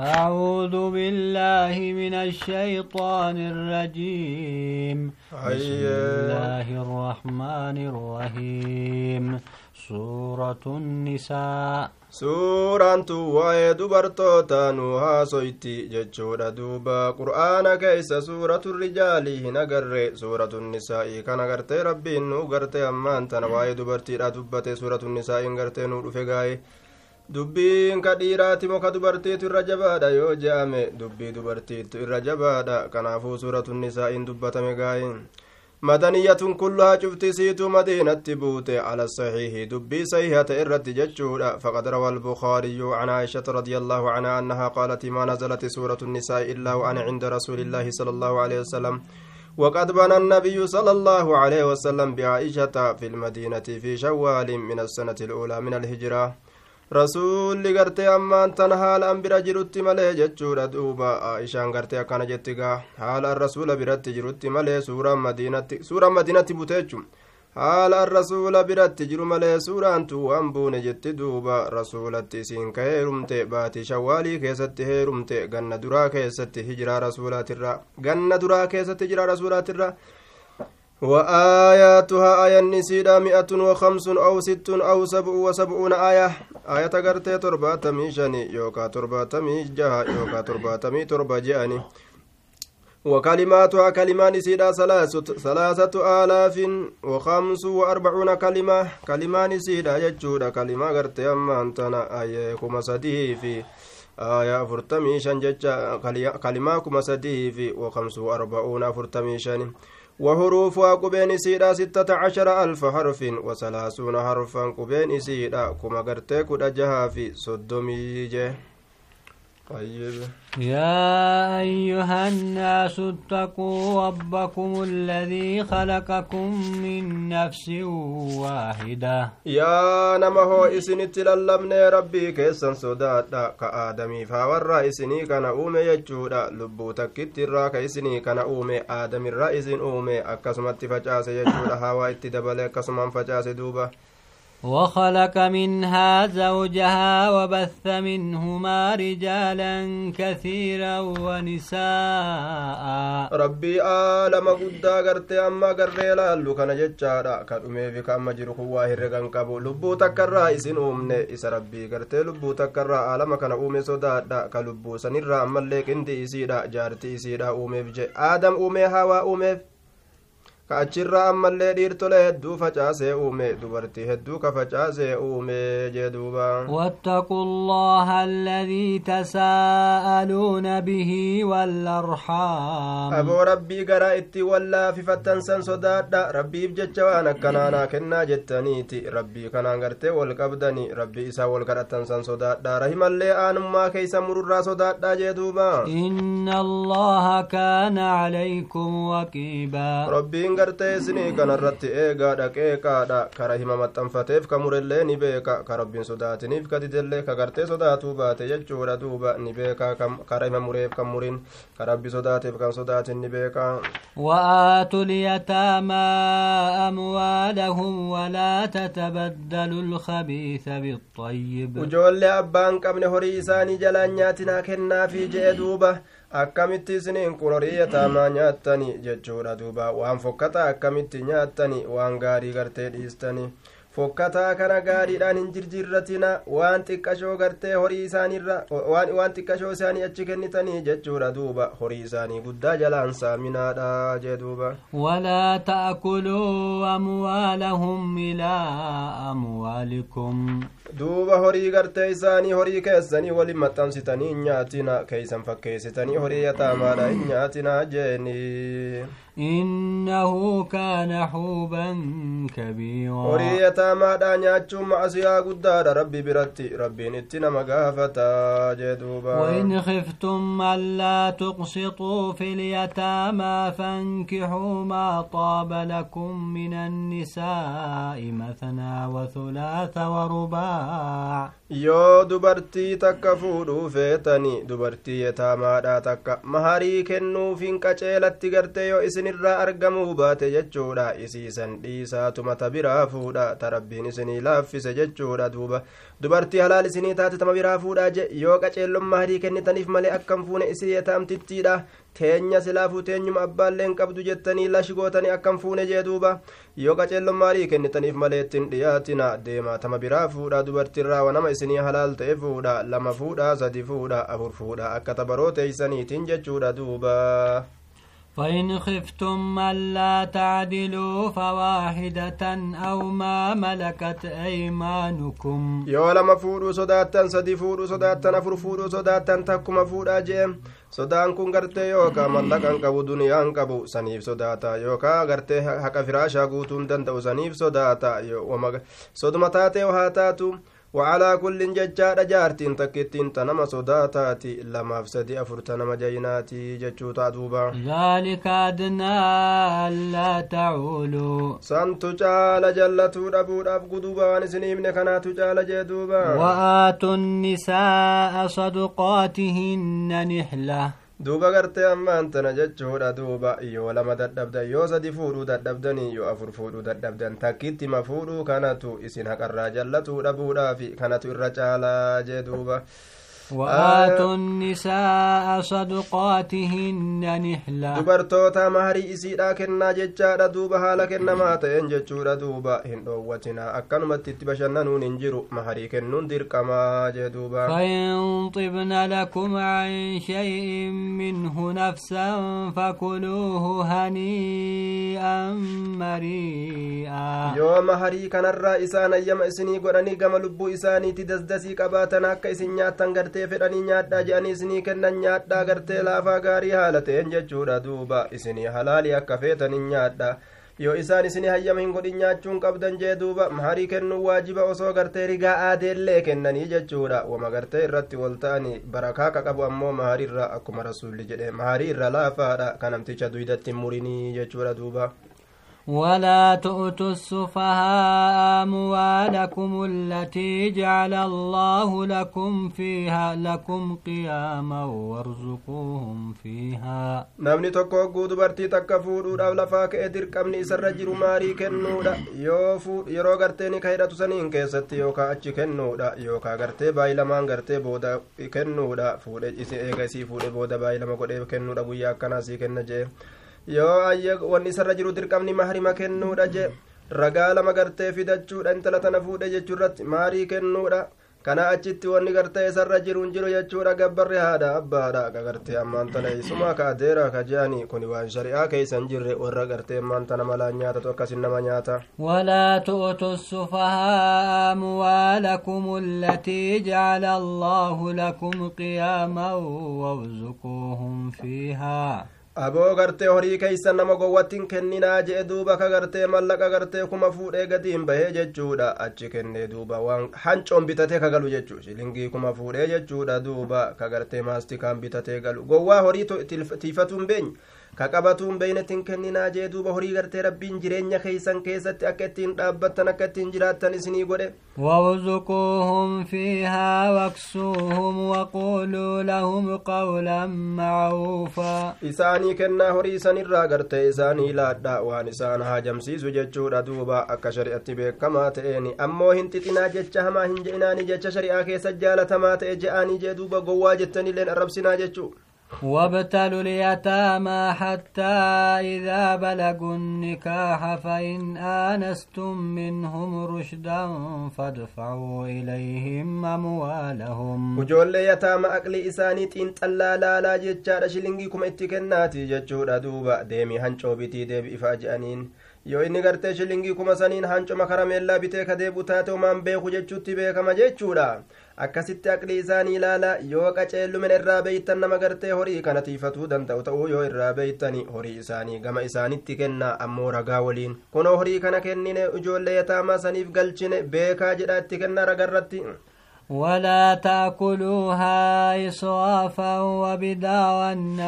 أعوذ بالله من الشيطان الرجيم بسم الله الرحمن الرحيم سورة النساء nu haasoyti jechuudha duuba qur'aana keeysa suuratu rijaalii hin agarre suuratu nisaa'ii kan agartee rabbiin nu gartee ammaan tana waa'ee dubartiidha dubbate suuratu nisaa'iin gartee nu dhufe gaa'e dubbiin ka dhiiraati moo ka dubartiitu irra jabaadha yoo je'ame dubbii dubartiitu irra jabaadha kanaafuu suuratu nisaa'iin dubbatame gaa'e madaniyatun kulluhaa cufti siituu madiinatti buute cala saxiihi dubbii sahiihata irratti jechuudha faqad rawa albukaariyyu can caaishata radia allahu canha annahaa qaalat ma nazalat suuratu الnisaa'i illaa وأنا عند رسول الله صلى الله عليه وسلم وقد بنى النبي صلى الله عليه وسلم بعائشة في المدينة في شوال من السنة الأولى من الهجرة rasuulli gartee ammaan tan haala an bira jirutti malee jechuudha duuba ishaan gartee akkana jetti gaa haala rasuula biratti jirutti malee suuraan madiinatti buteechu haala an rasuula biratti jiru malee suuraan tu waan buune jetti duuba rasuulatti isiin ka heerumte baatii shawaalii keessatti heerumte ganna duraa keessatti hijiraa rasuulaatirra ganna duraa keessatti hijiraa rasuulaatirra وآياتها آية نسيدا مئة وخمس أو ست أو سبع وسبعون آية. آية غرتي ترباتمي شني يوكا ترباتمي جها يوكا ترباتمي تربا جاني وكلماتها كلمان سيدا ثلاثة آلاف وخمس وأربعون كلمة. كلمان سيدا يجودا كلمة غرتي أما أنتنا آية كما سديه في آية فرتمي شن ججا كلمة كما سديه في وخمس وأربعون فرتمي شن وحروفها قبين سيدا ستة عشر ألف حرف وثلاثون حرفا قبين سيدا كما قرتك في صدمي جه طيب. يا أيها الناس اتقوا ربكم الذي خلقكم من نفس واحدة. يا نمهو إسن تللمني ربي كيسن صدادا كآدمي فاورا إسني كان أومي يجودا. لبو تكت الراك إسني كان أومي آدم الرئيس أومي. أكسمت فجاس يجودا. هوا اتدبل أكسمان فجاس دوبا. وخلق منها زوجها وبث منهما رجالا كثيرا ونساء. ربي آلم قدا قرتي أما قرر لالو كان ججارا كدومي في كما جرو كوا هرغان قبو. لبو تكرا إسن أمني. إس ربي قرتي لبو تكرا. آلم كان أمي صدادا. كلبو سنرا. أما الليك إندي إسيدا. جارتي إسيدا. أمي بجي. آدم أمي هوا أمي. Ka achirraa ammallee dhiirtolee hedduu facaasee uume dubartii hedduu ka facaasee uume jee duuba واتقوا الله الذي تساءلون به والأرحام aboo rabbii garaa itti wallaafi fattansan sodaadha rabbiif jecha waan akkanaanaa kennaa jettaniiti rabbii kanaan gartee wal qabdani rabbii isaa wal kadhattansan sodaadha rahimallee aanummaa keeysa mururraa sodaadha jee duuba إن الله كان عليكم وكيبا rabbiin gartee isinii kanarratti eegaadha qeeqaadha kara hima maxxanfateef ka murellee ni beeka ka rabbiin sodaatiniif ka didellee ka gartee sodaatuu baate jechuudha duuba ni beeka kara hima mureef kan murin ka rabbi sodaateef kan sodaatin ni beeka وآتوا اليتامى أموالهم ولا تتبدلوا الخبيث بالطيب abbaan qabne horii isaanii jalaan nyaatinaa kennaafii je'e duuba akkamitti isiniin kun horii yataamaa nyaattani jechuudha duuba waan fokkataa akkamitti nyaattani waan gaarii gartee dhiistani fokkataa kana gaariidhaan hin jirjirratina waan xiqqashoo gartee horii isaaniirra waan xiqqashoo isaanii achi kennitanii jechuudha duuba horii isaanii guddaa jalaan saaminaadha jee duuba ولا تأكلوا أموالهم إلى أموالكم duuba horii gartee isaanii horii keessanii waliin maxxansitanii hin nyaatina keeysan fakkeessitanii horii yataamaadha hin nyaatina jeeni إنه كان حوبا كبيرا. وريا تاما دانيا جمع سيا قدار ربي برتي ربي نتنا مقافة جدوبا وإن خفتم ألا تقسطوا في اليتامى فانكحوا ما طاب لكم من النساء مثنى وثلاث ورباع. Yo dubartii takka fuudhuu feetani dubartii yetaamaadha takka maharii kennuufin qaceelatti garte yoo isin isinirraa argamuu baate jechuudha isiisan dhiisaatuma ta biraa fuudha ta rabbiin isinii laaffise jechuudha duuba dubartii halaal isinii taate tama biraa fuudha je yoo qaceellon maharii kennitaniif malee akkam fuune isii yetaamtittiidha teenya silaafuu teenyuma abbaalleen qabdu jettanii lashi gootanii akkam fuune jee duuba yoo qaceellon maharii kennitaniif malee ittiin dhiyaatina deema tama biraa fuudha dubartiirraa wanama isinii halaal ta'e fuudha lama fuudha sadi fuudha afur fuudha akka tabaroo teeysaniitiin jechuudha duuba وإن خفتم ألا تعدلوا فواحدة أو ما ملكت أيمانكم. يا لما فورو صداتا سدي فورو صداتا نفر فورو صداتا تكما فورا جيم. صدا أنكم قرت يوكا ملكا كبو دنيا كبو سنيف صداتا يوكا قرت حكا فراشا قوتون دندو. سنيف صداتا يوما صدمتاتي وهاتاتو. وعلى كل ججار جارتين تكتين تنما صداتاتي لما فسدي أفرت نما جيناتي ججو تعدوبا ذلك أدنى ألا تعولوا. سنت جال جلتو ربو رب قدوبا ونسنيمن كانت جال جدوبا. وآتوا النساء صدقاتهن نحلة. Duuba gartee ammaan tana jechuudha duuba yoo lama dadhabdan yoo sadi fuudhuu dadhabdanii yoo afur fuudhuu dadhabdan takkittima fuudhuu kanatu isin haqarraa jallatuu dhabuudhaafi kanatu irra caalaa jee duuba وآتوا النساء صدقاتهن نحلة. دبرتو تامهري إسيدا كنا ججارة دوبا هالا كنا ماتين ججورة دوبا هندو وتنا أكنا ما تتبشنا نون انجرو مهري كنا ندير كما جدوبا فإن طبنا لكم عن شيء منه نفسا فكلوه هنيئا مريئا يوم مهري كان الرئيسان يم إسني قراني قم لبو إساني تدزدسي كباتنا كيسي نياتا gartee fedhanii nyaadhaa je'anii isinii kennan nyaadhaa gartee laafaa gaarii haala ta'een jechuudha duuba isinii halaalii akka feetanin nyaadha yoo isaan isinii hayyama hin godhin nyaachuun qabdan jee duuba maharii kennuu waajiba osoo gartee rigaa aadeellee kennanii jechuudha wama gartee irratti wal ta'anii barakaa ka qabu ammoo maharii akkuma rasuulli jedhe maharii irra laafaadha kanamticha duydatti murinii jechuudha duuba ولا تؤتوا السفهاء أموالكم التي جعل الله لكم فيها لكم قياما وارزقوهم فيها hogguu dubartii takka fuudhuudhaaf lafaa ka'e dirqamni isarra jiru maarii kennuudha yoo yeroo gartee ni ka hidhatu saniin keessatti yookaa achi kennuudha yookaa gartee baay'ee lamaan gartee booda kennuudha fuudhe eega isii fuudhe booda baay'ee lama godhee kennuudha guyyaa akkanaa sii kenna jee yoo ayya wanni isarra jiru dirqamni mahrima kennuudha je ragaa lama gartee fidachuudha intala tana fuudhe jechuu irratti maarii kennuudha kana achitti wanni gartee isarra jiru hin jiru jechuudha gabbarri haadha abbaadha ka gartee ammaan tana isuma ka adeera ka je'ani kun waan shari'aa keessa hin jirre warra gartee ammaan tana malaan nyaatatu akkasin nama nyaata ولا تؤتوا السفهاء أموالكم التي جعل الله لكم قياما وارزقوهم فيها aboo gartee horii keeysan nama gowwattiin kenninaa jee duuba ka gartee mallaqa gartee kuma fuudhee gatiin bahee jechuudha achi kennee duuba waan hancoon bitatee ka galu jechuu shilingii kuma fuudhee jechuudha duuba ka gartee maastikaan bitatee galu gowwaa horii tiifatuun beenya ka qabatuun beeynetiin kenninaa jee duuba horii gartee rabbiin jireenya keeysan keessatti akka ittiin dhaabbattan akka ittiin jiraattan isinii godhe وارزقوهم فيها واكسوهم وقولوا لهم قولا معروفا horii isanirraa gartee isaanii laadha waan isaan haajamsiisu jechuudha duuba akka shari'atti beekamaa ta'een ammoo hin xixinaa jecha hamaa hin je'inaanii jecha shari'aa keessa jaalatamaa ta'e je'anii jee duuba gowwaa jettanilleen arrabsinaa jechuu وابتلوا اليتامى حتى إذا بلغوا النكاح فإن آنستم منهم رشدا فادفعوا إليهم أموالهم ijoollee yataama aqlii isaaniitiin xallaa laalaa jechaadha shilingii kuma itti kennaati jechuudha duuba deemii hancoo bitii deebi ifaa je'aniin yoo inni gartee shilingii kuma saniin hancoma karameellaa bitee ka taate homaan beeku jechuutti beekama jechuudha akkasitti aqlii isaanii ilaala yoo qaceellumen irraa beeytan nama gartee horii kana tiifatuu danda'u ta'uu yoo irraa beeytani horii isaanii gama isaanitti kenna ammoo ragaa waliin kunoo horii kana kennine ijoollee yataamaa saniif galchine beekaa jedha itti kenna ragarratti ولا تأكلوها إصرافا وبداوا أن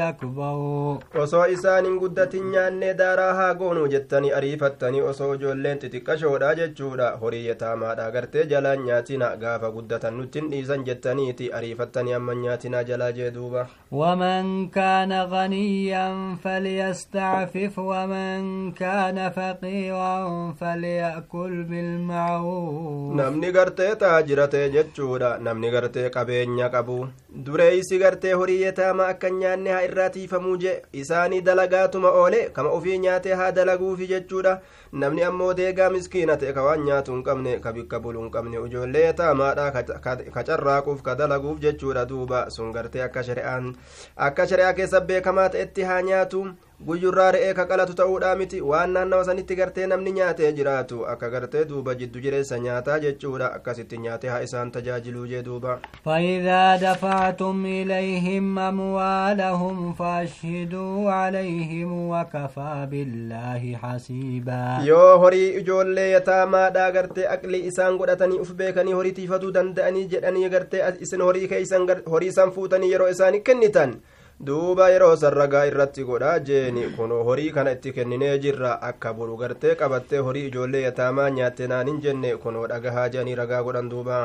يكبروا. وصو إسان قدتني أن دارها قونو جتني أريفتني وصو جولين تتكشو دا جتشودا هوري يتاما غرتي جلا نياتنا غافا قدتن نتن إسان جتني تي أريفتني أما نياتنا جلا جدوبا ومن كان غنيا فليستعفف ومن كان فقيرا فليأكل بالمعروف. نمني غرتي تاجرتي jechuudha. Namni gartee qabeenya qabu dureeysi gartee horii yataamaa akka nyaanne haa irraa tiifamuu je isaanii dalagaatuma oole kama ofii nyaatee haa dalaguufi jechuudha. Namni ammoo deegaa miskiina ta'e ka waan nyaatu hin qabne ka bikka bulu hin qabne ijoollee yataamaadha ka carraaquuf ka dalaguuf jechuudha duuba. Sun gartee akka shari'aan akka shari'aa keessa beekamaa ta'etti haa nyaatu guyyurraa re'ee ka qalatu ta'uudhaa miti waan naannawa sanitti gartee namni nyaatee jiraatu akka gartee duuba jiddu jireessa nyaataa jechuudha akkasitti nyaatee haa isaan tajaajiluu jee duuba فإذا دفعتم إليهم أموالهم فأشهدوا عليهم وكفى بالله حسيبا yoo horii ijoollee yataamaadhaa gartee aqli isaan godhatanii uf beekanii horii tiifatuu danda'anii jedhanii gartee isin horii keeysan horii isaan fuutanii yeroo isaanii kennitan duuba yeroo sarragaa irratti godhaa jeeni. Kun horii kana itti kenninee jirra. Akka buru gartee qabattee horii ijoollee yataamaa nyaatte naan hin jenne. Kun dhagahaa jedhanii ragaa godhan duuba.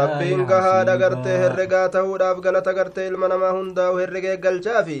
Rabbiin gahaadha gartee herregaa ta'uudhaaf galata gartee ilma namaa hundaa'u herregee galchaafi.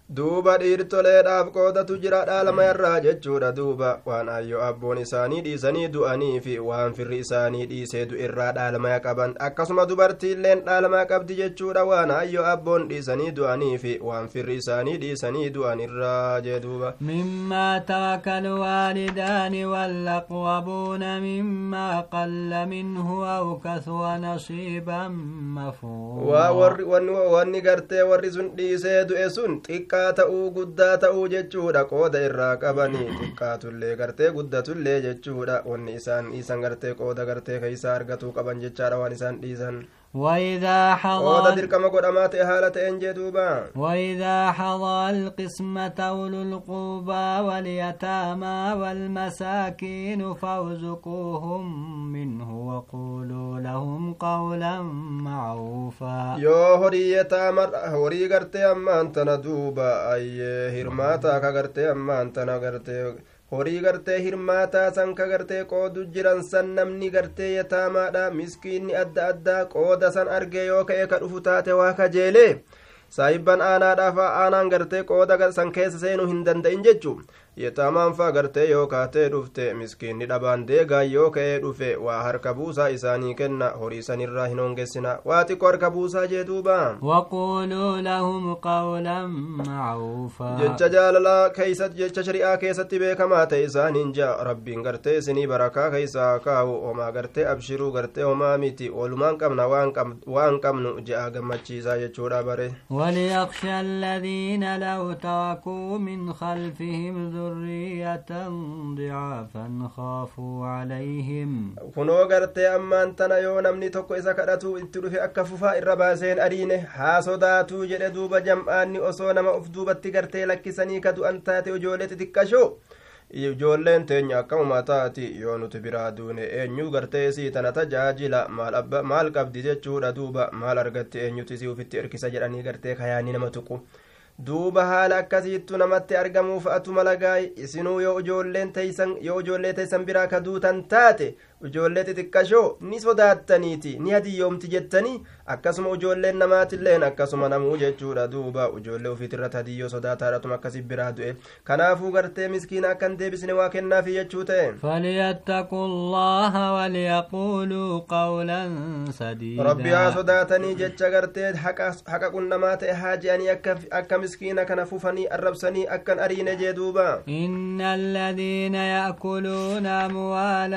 Duuba dhiirtoleedhaaf qoodatu jira dhaalama irraa jechuudha duuba waan ayyo abboon isaanii dhiisanii du'anii fi waan firri isaanii dhiisee du'irraa dhaalama qaban akkasuma dubartiilleen dhaalama qabdi jechuudha waan ayyo abboon dhiisanii du'anii fi waan firri isaanii dhiisanii du'anirraa jee duuba مما ترك الوالدان والأقربون مما قل منه أو كثر نصيبا waa warri مفروضا wanni gartee warri sun dhiisee du'e sun xiqqaa ta'uu guddaa ta'uu jechuudha. Qooda irraa qabanii xiqqaatullee gartee guddatullee jechuudha. Wanni isaan dhiisan gartee qooda gartee keeysaa argatuu qaban jechaadha. Waan isaan dhiisan وإذا حضر وإذا حضر القسمة أولو القربى واليتامى والمساكين فارزقوهم منه وقولوا لهم قولا معروفا. يا هوري يتامى هوري قرتي أما أنت ندوبا. أي هرماتا كقرتي أما أنت نقرتي. Horii gartee hirmaataa san ka gartee qoodu jiran san namni gartee yataamaadha. Miskiinni adda addaa qooda san argee yoo ka'e ka dhufu taate waa kajeelee? Saahibban aanaadhaaf aanaan gartee qooda san keessa seenuu hin danda'in jechuu yetaamaan faa gartee yoo kaatee dhufte miskiinni dhabaan deegaan yoo ka'ee dhufe waa harka buusaa isaanii kenna horii sanirraa hin hongessina waa xiqqoo harka buusaa jee duuba jecha jaalalaa keeysatti jecha shari'aa keessatti beekamaa ta'e isaaniin jaa rabbiin gartee isinii barakaa keeysaa kaawu homaa gartee abshiruu gartee homaa miti walumaan qabna waan qab- waan qabnu je'a gammachiisaa jechuudha bare وليخشى الذين لو تركوا من خلفهم ذرية ضعافا خافوا عليهم kunoo gartee ammaan tana yoo namni tokko isa kadhatu itti dhufe akka fufaa irra baaseen adiine haa sodaatuu jedhe duuba jam'aanni osoo nama uf duubatti gartee lakkisanii ka du'an taate ijoollee xixiqqashoo ijoolleen teenya akkamuma taati yoo nuti biraa duune eenyu gartee isii tana tajaajila maal abba maal qabdi jechuudha duuba maal argatti eenyuti isii ufitti erkisa jedhanii gartee kayaanii nama tuqu Duuba haala akkasiittu namatti argamuu fa'atu malagaay isinuu yoo ijoollee teeysan biraa ka duutan taate ijoollee xixiqqashoo ni sodaattaniiti ni hadiyyoomti jettanii akkasuma ijoolleen namaatilleen akkasuma namuu jechuudha duuba ijoollee ufiitirratti hadiyyoo sodaataadhatuma akkasi biraa du'e kanaafuu gartee miskiina akkan deebisne waa kennaafi jechuu ta'e rabbi haa sodaatanii jecha gartee haqa qunnamaa ta'e haa je'anii akka miskiina kana fufanii arrabsanii akkan ariine jee duuba إن الذين يأكلون أموال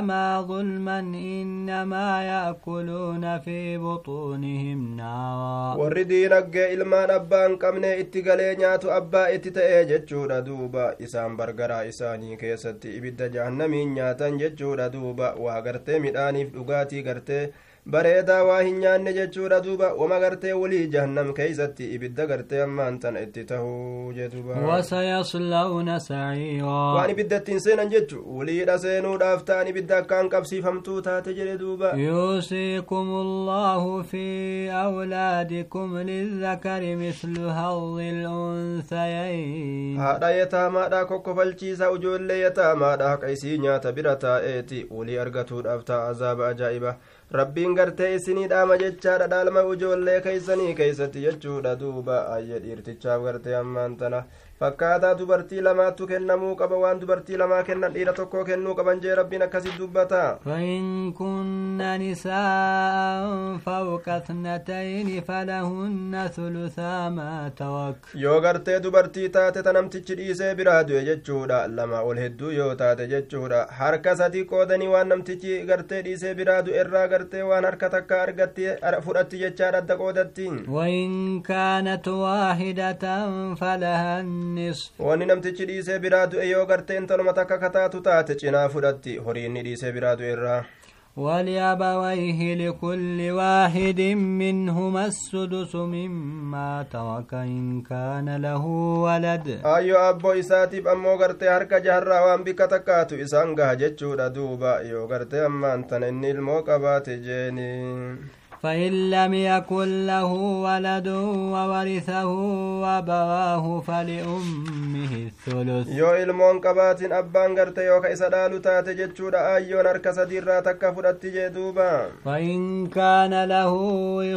اليتامى ظلما إنما يأكلون في بطونهم نارا warri diinaggee ilmaan abbaa hin qabne itti galee nyaatu abbaa itti ta'e jechuudha duuba isaan bargaraa isaanii keessatti ibidda jahannamiin nyaatan jechuudha duuba waa bareedaa waa hin nyaanne jechuudha duuba wama gartee walii jahannam keeysatti ibidda gartee ammaan tana itti tahuu jee duuba wasayaslawna saciira waan ibiddattiin seenan jechu waliidha seenuudhaaf ta'an ibidda akkaan qabsiifamtuu taate jedhe duuba yuusiikum allahu fi awlaadikum lilzakari mislu haddi lunsayayn haadha yataamaadha kokkofalchiisa ujoollee yataamaadha haqa isii nyaata bira taa'eeti walii argatuudhaaf ta'a azaaba ajaa'iba rabbiin gartee isinii dhaama jechaadha dhaalma ijoollee keeysanii keeysatti jechuudha duuba ayye dhiirtichaaf gartee ammaan tana fakkaataa dubartii lamaattu kennamuu qaba waan dubartii lamaa kennan dhiira tokko kennuu qaban jee rabbiin akkasi dubbata فإن كن نساء فوق اثنتين فلهن ثلثا ما توك yoo gartee dubartii taate ta namtichi dhiisee biraa du'e jechuudha lama ol hedduu yoo taate jechuudha harka sadi qoodanii waan namtichi gartee dhiisee biraa du'e irraa gartee waan harka takka argatti fudhatti jechaadha adda qoodatti وإن كانت واحدة فلها النصف wanni namtichi dhiisee biraa du'e yoo gartee intaluma takka kataatu taate cinaa fudhatti horiinni dhiisee biraa du'e irraa ولأبويه لكل واحد منهما السدس مما ترك إن كان له ولد ammoo gartee harka jaharraa waan bikka takkaatu isaan gaha jechuudha duuba yoo gartee ammaan tana inni ilmoo qabaate jeeni فإن لم يكن له ولد وورثه وبواه فلأمه الثلث. يو إلمون قبات أبان قرت يو كيسا دالو تاتجد آيون أركس دير فإن كان له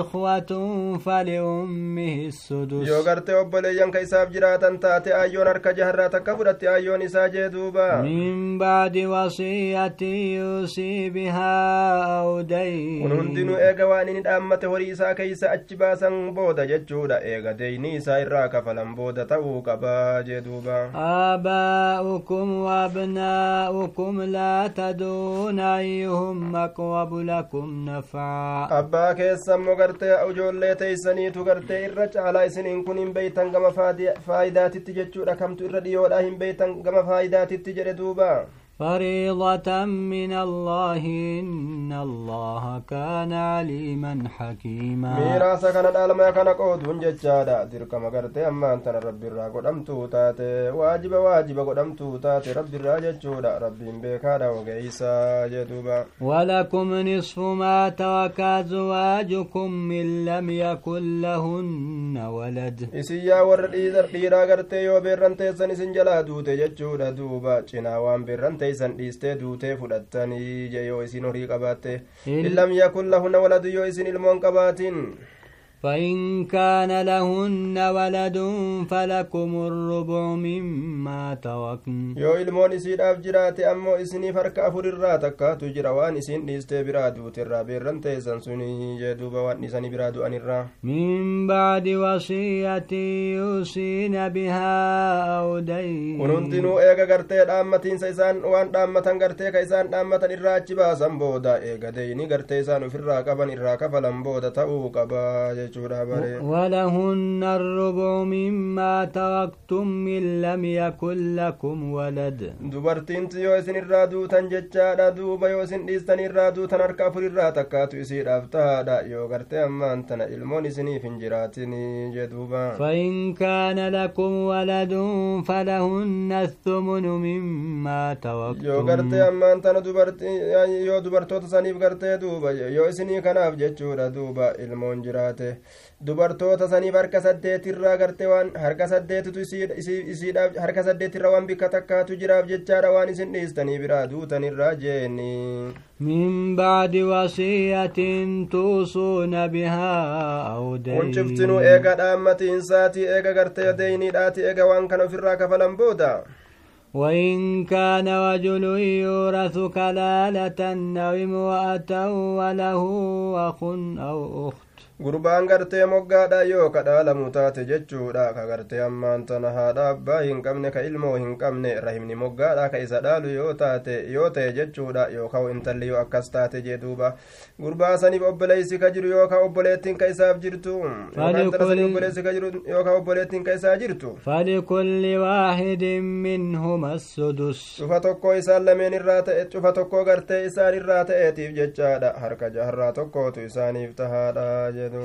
إخوة فلأمه السدس. يو قرت أبلي ين كيسا بجرات أنت آيون أركس جهر آيون من بعد وصية يوصي بها أو دين inni dhaammate horii isaa keeysa achi baasan booda jechuudha eega deeynii isaa irraa kafalan booda ta'uu qabaa jee duuba آباؤكم وأبناؤكم لا تدرون أيهم أقرب لكم نفعا abbaa keessa ammoo gartee ijoollee teeysaniitu gartee irra caalaa isiniin kun hin beeytan gama faayidaatitti jechuudha kamtu irra dhiyoodha hin beeytan gama faayidaatitti jedhe duuba فريضة من الله إن الله كان عليما حكيما. ميراسا كان الألم كان قود من جتشادا ترك مغرتي أما أنت ربي الرأي تاتي. واجب واجب قد تاتي. ربي الرأي جتشودا ربي بيكادا وقيسا جدوبا. ولكم نصف ما ترك زواجكم من لم يكن لهن ولد. إسيا ورد إذا قيرا غرتي وبرنتي سنسنجلا دوتي جتشودا دوبا. چناوان برنتي teessan dhiistee duutee fudhattanii je yoo isin horii qabaatte in lam yakun lahunna waladu yoo isin ilmoon qabaatin فإن كان لهن ولد فلكم الربع مما تركن. يو إلمون إسير أفجرات أمو إسني فرك أفر الراتك تجروان إسين ليستي برادو ترى بيرن تيزن سني جدوب وأن برادو أن الرا من بعد وصية يوصين بها أودين ونندنو إيغا غرتي الأمتين سيسان وان أمتان غرتي كيسان أمتان الراتي باسم بودا إيغا ديني غرتي سانو في الراكبان الراكب لنبودة أوقبا جدوب ولهن الربع مما تركتم من لم يكن لكم ولد. دبرتين تيوسن الرادو تنجتشا دادو بيوسن ديستن الرادو تنركا فرير تيسير افتها يوغرت أمان تنا علموني سني فنجراتني جدوبا. فإن كان لكم ولد فلهن الثمن مما تركتم. يوغرت أمان تنا دبرتين يو دبرتو تسانيب غرت دوبا يوسني كان افجتشو دادوبا علمون dubartoota saniif harka saddeetirraa gartee waan harka saddeetitu isiidhaaf harka saddeetirra waan bikka takkaatu jiraaf jechaadha waan isin dhiistanii biraa duutanirraa jeeni من بعد وصية توصون بها أو kun دين cuftinuu eega dhaammatiinsaati eega gartee deeyniidhaati eega waan kana ofirraa kafalan booda وإن كان رجل يورث كلالة أو امرأة وله أخ أو أخت gurbaan gartee moggaadha yoo ka dhaalamu taate jechuudha ka gartee ammaan tana haadha abbaa hin qabne ka ilmoo hin qabne rahimni moggaadha ka isa dhaalu yoo taate yoo ta'e jechuudha yookaan intalli yoo akkas taate jee duuba gurbaa saniif obboleessi ka jiru yookaan obboleettiin ka isaaf jirtu yookaan obboleettiin ka isaa jirtu falikulli waahidin minhuma sudus cufa tokko isaan lameen irraa ta'e cufa tokko gartee isaan irraa ta'eetiif jechaadha harka jaharraa tokkootu isaaniif tahaadha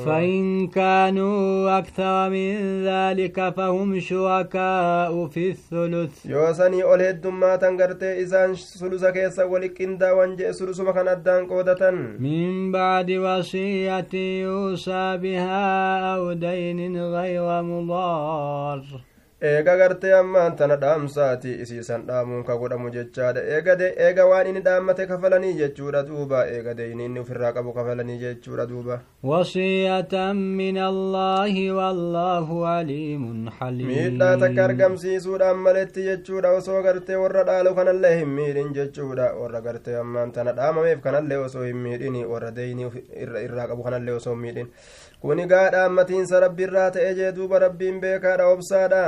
فإن كانوا أكثر من ذلك فهم شركاء في الثلث. يوسني أول هدما تنغرتي إسان سلسة كيسا ولكندا وانجئ سلسة كان أدان قودة من بعد وصية يوصى بها أو دين غير مضار eega gartee ammaan tana dhaamsaati isiisan dhaamuun ka godhamu jechaadha eega waan inni dhaammate kafalanii jechuudha duuba eega deyniinni ufirraa qabu kafalanii jechuudha duuba wasiyatan min allaahi wallaahu aliimun haliim miidhaa takka argamsiisuudhaan maletti jechuudha osoo gartee warra dhaalu kanallee hin miidhin jechuudha warra gartee ammaan tana dhaamameef kanallee osoo hin miidhin warra deynii irraa qabu kanallee osoo hin miidhin kuni gaadha ammatiinsa rabbiirraa ta'e jee duuba rabbiin beekaadha obsaadha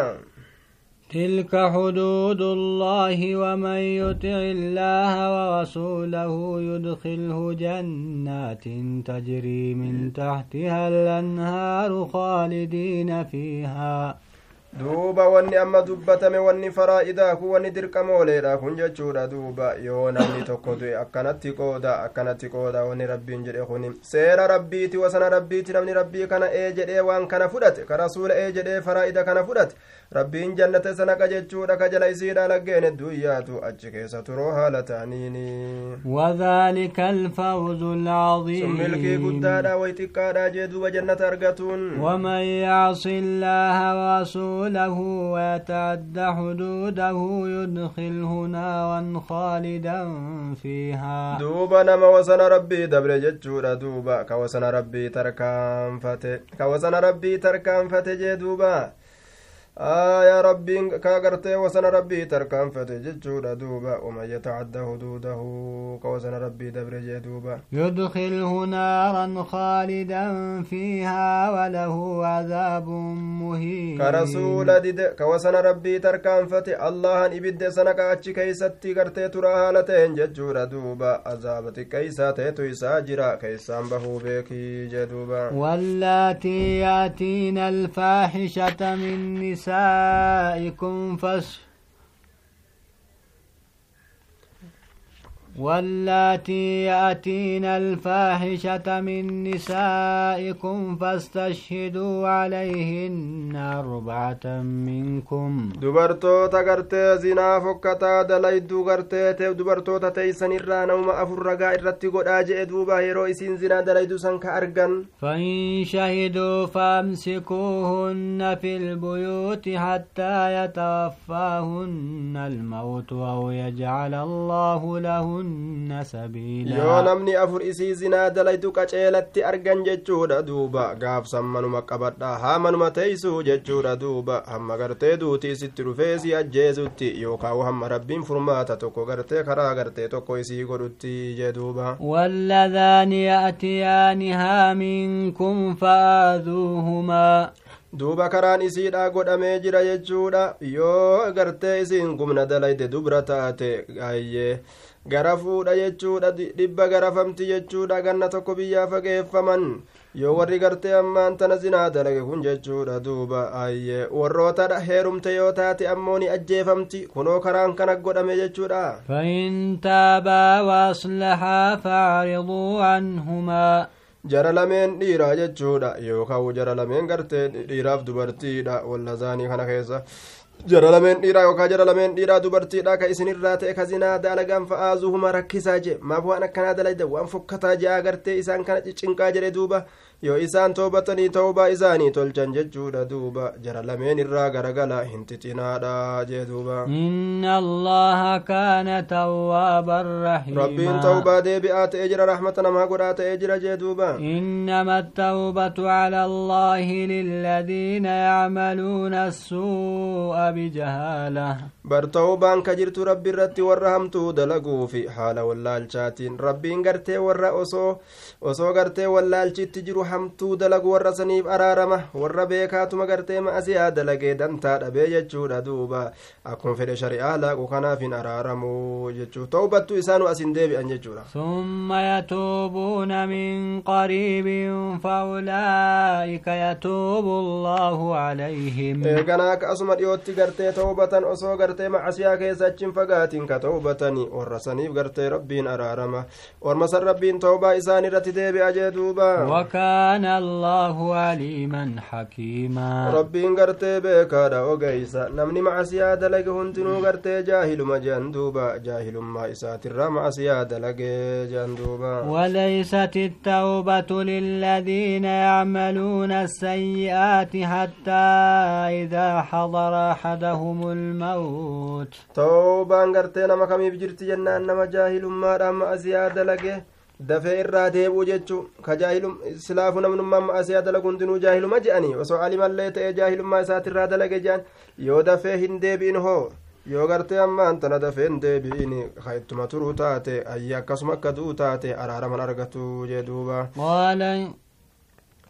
تلك حدود الله ومن يطع الله ورسوله يدخله جنات تجري من تحتها الأنهار خالدين فيها duuba wanni amma dubbatame wanni faraa'idaa kun wanni dirqamooleedha kun jechuudha duuba yoo namni tokko du'e akkanatti qooda akkanatti qooda wanni rabbiin jedhe kun seera rabbiiti wasana rabbiiti namni rabbii kana ee jedhee waan kana fudhate ka rasuula ee jedhee faraa'ida kana fudhate rabbiin jannate sanaqa jechuudha ka jala isiidha laggeen hedduyyaatu achi keessa turoo haala ta'aniini milkii guddaadha way xiqqaadha jee duuba jannata argatuun له ويتعد حدوده يدخله نارا خالدا فيها. دوبا نما وسن ربي دبر ججورا. دوبا كوسن ربي تركان فتي كوسن ربي تركان فتي جدوبا rabbiin ka gartee wasana rabbii tarkaanfate jechuudha duuba waman yatacadda huduudahu ka wasana rabbii dabre jee duuba يدخله نارا خالدا فيها وله عذاب مهين ka rasuula dide ka wasana rabbii tarkaanfate allahan ibidde sana ka achi keeysatti gartee turaa haala ta'en jechuudha duuba azaaba xiqqeeysaa ta'etu isaa jira keeysaan bahuu beekii jee duuba واللاتي ياتين الفاحشة من نسائكم فاش واللاتي يأتين الفاحشة من نسائكم فاستشهدوا عليهن أربعة منكم. دبرتو تغرت زنا فكتا دليد دغرت تيو دبرتو تتيسن الرانا وما أفر رقا إرتقو دوبا إدوبا هيرويسين زنا دليد سنك أرغن فإن شهدوا فامسكوهن في البيوت حتى يتوفاهن الموت أو يجعل الله لهن yoo سبيلا namni afur isii zinaa dalaydu qaceelatti argan jechuudha duuba gaafsan manuma qabadha haa manuma teeysuu jechuudha duuba hamma gartee duuti isitti dhufee si ajjeesutti yookaan hamma rabbiin furmaata tokko gartee karaa gartee tokko isii godhutti jee duuba واللذان يأتيانها منكم فآذوهما duuba karaan isiidha godhamee jira jechuudha yoo gartee isiin gumna dalayde dubra taate ayyee gara fuudha jechuudha dhibba garafamti jechuudha ganna tokko biyyaa fageeffaman yoo warri gartee ammaan tana zinaa dalage kun jechuudha duuba ayyee warrootadha heerumte yoo taate ammoo ni ajjeefamti kunoo karaan kana godhame jechuudha فإن تابا وأصلحا فأعرضوا عنهما jara lameen dhiiraa jechuudha yookaan jara lameen gartee dhiiraaf dubartiidha wallazaanii kana keessa jara lameen dhiiraa yookaan jara lameen dhiiraa dubartiidha ka isinirraa ta'e ka zinaa dalagaan fa'aazuhuma rakkisaa je maaf waan akkanaa dalayda waan fokkataa je'aa gartee isaan kana ciccinqaa jedhe duuba yoo isaan toobatanii tawbaa isaanii tolchan jechuudha duuba jara lameen irraa garagala hin xixinaadha jee duuba إن الله كان توابا rabbiin رحيما tawbaa deebi'aa ta'ee jira rahmata namaa godhaa ta'ee jira jee duuba إنما التوبة على الله للذين يعملون السوء بجهالة bar tawbaan ka jirtu rabbi irratti warra hamtuu dalaguufi haala wallaalchaatiin rabbiin gartee warra osoo osoo gartee wallaalchitti jiru hamtuu dalagu warra saniif araarama warra beekaatuma gartee ma'asiyaa dalagee dantaa dhabee jechuudha duuba akkuma fedhe shari'aa laaqu kanaaf hin araaramu jechuu tawbattu isaanu asin deebi'an jechuudha ثم يتوبون من قريب فأولئك يتوب الله عليهم eeganaa akkasuma dhiyootti gartee tawbatan osoo gartee macasiyaa keessa achin fagaatiin ka tawbatani warra saniif gartee rabbiin araarama orma san rabbiin tawbaa isaan irratti deebi'a jee duuba كان الله عليما حكيما. ربي انغرت بك دا اوغيسا نمني مع سياد لك هنت نغرت جاهل ما جندوبا. جاهل ما اسات الرمع سياد لك جندوبا. وليست التوبة للذين يعملون السيئات حتى إذا حضر أحدهم الموت. توبة انغرت نمكم بجرت جنان نم جاهل ما رم سياد لك dafee irraa deebi'u jechu ka jaahilum silaafu namnummaan macasiyaa dalagu hundinuu jaahiluma je'anii osoo alimallee ta'ee jaahilummaa isaatirraa dalage jean yoo dafee hin deebi'in hoo yoo gartee ammaan tana dafee hin deebi'in ittuma turuu taate ayyi akkasuma akka du'u taate araaraman argatu jee duuba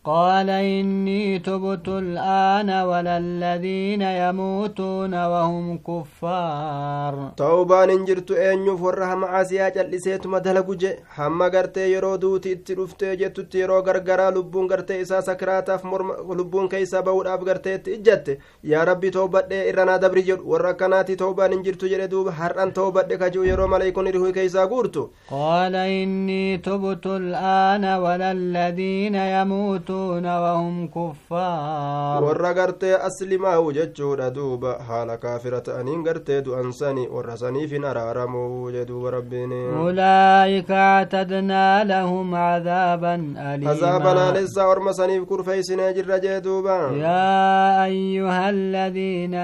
قال إني تبت الآن ولا الذين يموتون وهم كفار. توبة نجرت أن يفر هم عزيا جل سيت مدهل جج هم قرت يرودو تترفت جت تيرو قرقرا لبون قرت إسا سكرات فمر لبون كيسا بود أب قرت تجت يا ربي توبة إرنا دبري جل توبة نجرت جردو هر أن توبة كجو يرو ملايكون إرهو كيسا قرتو قال إني تبت الآن ولا الذين يموتون يموتون وهم كفار. ورغرت اسلم أو جچو دوب حال كافرة ان غرت دو انساني ورساني في نار رمو جدو أولئك أعتدنا لهم عذابا اليما. عذابنا لسا ورمساني في كرفي سنجر جدوبا. يا أيها الذين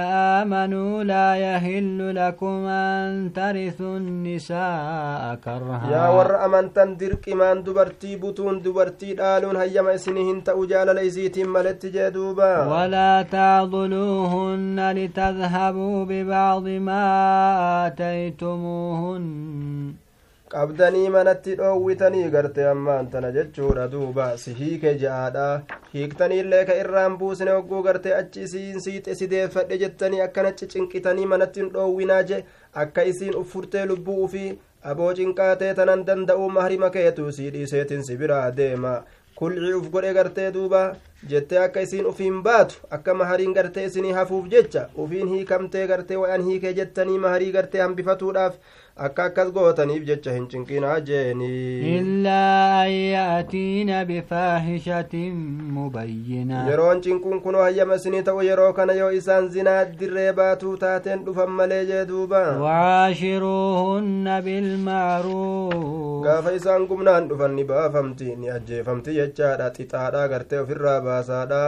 آمنوا لا يهل لكم أن ترثوا النساء كرها. يا ور امنتن درك من دوبرتي بوتون دوبرتي دالون هيما سنين ta'uu jaalala isiitiin maletti jee duuba. Walaa taaduluuhunna litadhabuu bibaadi maa aataytumuuhunna qabdanii manatti dhoowwitanii garte ammaan tana jechuudha duuba. Si hiike ja'aadha. Hiiktaniillee ka irraan buusne hogguu garte achi isiin siixe sideeffadhe jettanii akkana cicinqitanii manatti hin dhoowwinaa je. Akka isiin uffurtee lubbuu ufii aboo cinqaatee tanan danda'uu mahrima keetu sii dhiiseetiin si biraa deema. Kulcii uf godhe gartee duuba jettee akka isiin ufiin baatu akka mahariin gartee isinii hafuuf jecha ufiin hiikamtee gartee wayan hiikee jettanii maharii gartee hambifatuudhaaf akka akkas gootaniif jecha hin cinqinaa jeenii إلا أن يأتين بفاحشة مبينة yeroon cinquun kunoo hayyama isinii ta'u yeroo kana yoo isaan zinaa dirree baatuu taateen dhufan malee jee duuba وعاشروهن بالمعروف gaafa isaan gumnaan dhufan ni baafamti ni ajjeefamti jechaadha xixaadha gartee ofirraa baasaadha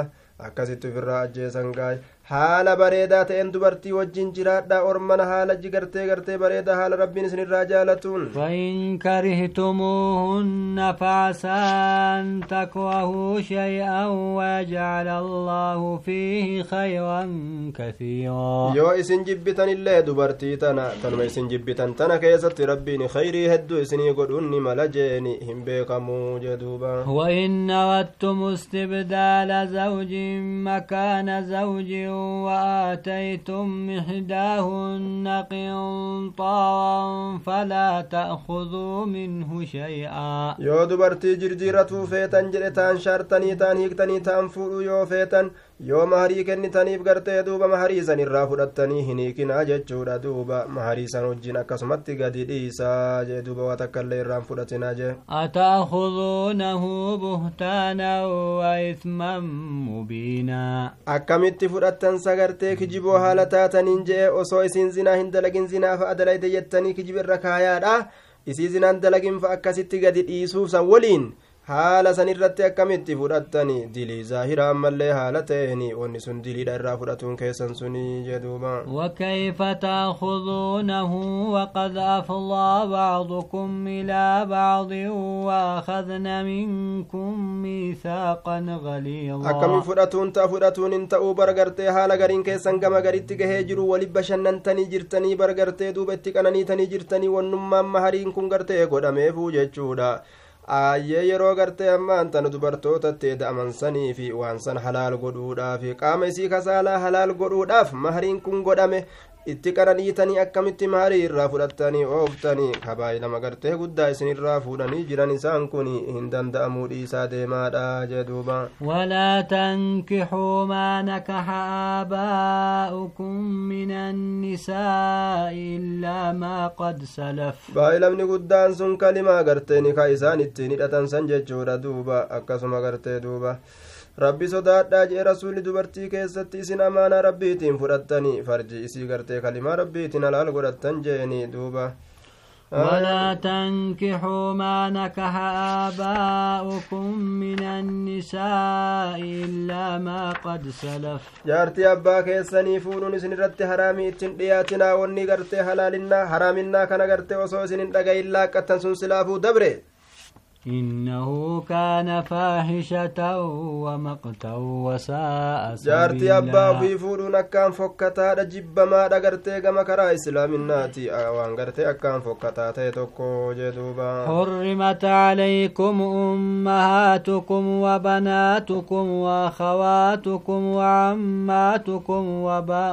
akkasitti ofirraa ajjeesan gaay haala bareedaa ta'een dubartii wajjin jiraadha ormana haala jigartee gartee bareedaa haala rabbiin isinirraa jaalatuun فإن كرهتموهن فعسى أن تكرهوا شيئا ويجعل الله فيه خيرا كثيرا yoo isin jibbitan illee dubartii tana tanuma isin jibbitan tana keessatti rabbiin khayrii hedduu isinii godhuun ni mala jeeni hin beekamuu jee duuba وإن أردتم استبدال زوج مكان زوج وآتيتم إحداهن قنطارا فلا تأخذوا منه شيئا. يو دبرتي جرجيرتو فيتن جرتان شرطني تان هيكتني تان فولو يو فيتن yoo maharii kennitaniif gartee duuba maharii san irraa fudhattanii hin hiikinaa jechuudha duuba maharii san wajjin akkasumatti gadi dhiisaa jee duuba waa takkaillee irraan fudhatinaa jee أتأخذونه بهتانا وإثما مبينا akkamitti fudhattan sagartee kijiboo haala taataniin je'e osoo isiin zinaa hin dalagin zinaa fa'a dalayde jettanii kijiba irra kaayaadha isii zinaan dalagin fa akkasitti gadi dhiisuuf san waliin haala san irratti akkamitti fudhattani dilii zaahiraa ammallee haala ta'een wanni sun diliidha irraa fudhatuun keessan sunii jeduuba وكيف تأخذونه وقد أفضى بعضكم إلى بعض وأخذن منكم ميثاقا akkami غليظا fudhatuun ta'a fudhatuun hin ta'uu bargartee haala gariin keessan gama garitti gahee jiru wali bashannantanii jirtanii bargartee duuba itti qananiitanii jirtanii wannummaan mahariin kun gartee godhameefuu jechuudha aayyee yeroo gartee ammaan tana dubartootatti eda'amansanii fi waan san halaal godhuudhaaf qaama isii kasaalaa halaal godhuudhaaf mahariin kun godhame itti qananiitanii akkamitti maarii irraa fudhattanii ooftanii kabaayilama gartee guddaa isin irraa fuudhanii jiran isaan kun hin danda'amuu dhiisaa deemaadha jee duuba walaa tankixuu maa nakaxa aabaa'ukum min annisaa'i illaa maa qad salaf baayilamni guddaan sun kalimaa gartee nikaa isaan ittiin hidhatan san jechuudha duuba akkasuma gartee duuba rabbi sodaadhaa jee rasuulli dubartii keessatti isin amaanaa rabbiitiin fudhattanii farji isii gartee kalimaa rabbiitiin halaal godhattan jeeni duuba ولا تنكحوا ما نكح آباؤكم من النساء إلا ما قد سلف جارتي أبا كيسني فونون سن رت حرامي اتن دياتنا وني غرتي حلالنا حرامنا كان غرتي وسو سن دغا إلا قتن سن سلافو دبره إنه كان فاحشة ومقتا وساء جارتي أبا في فودون أكام فكتا جب ما دقرتي كما كرا إسلام الناتي. وان قرتي أكام فكتا تيتوكو جدوبا. حرمت عليكم أمهاتكم وبناتكم وأخواتكم وعماتكم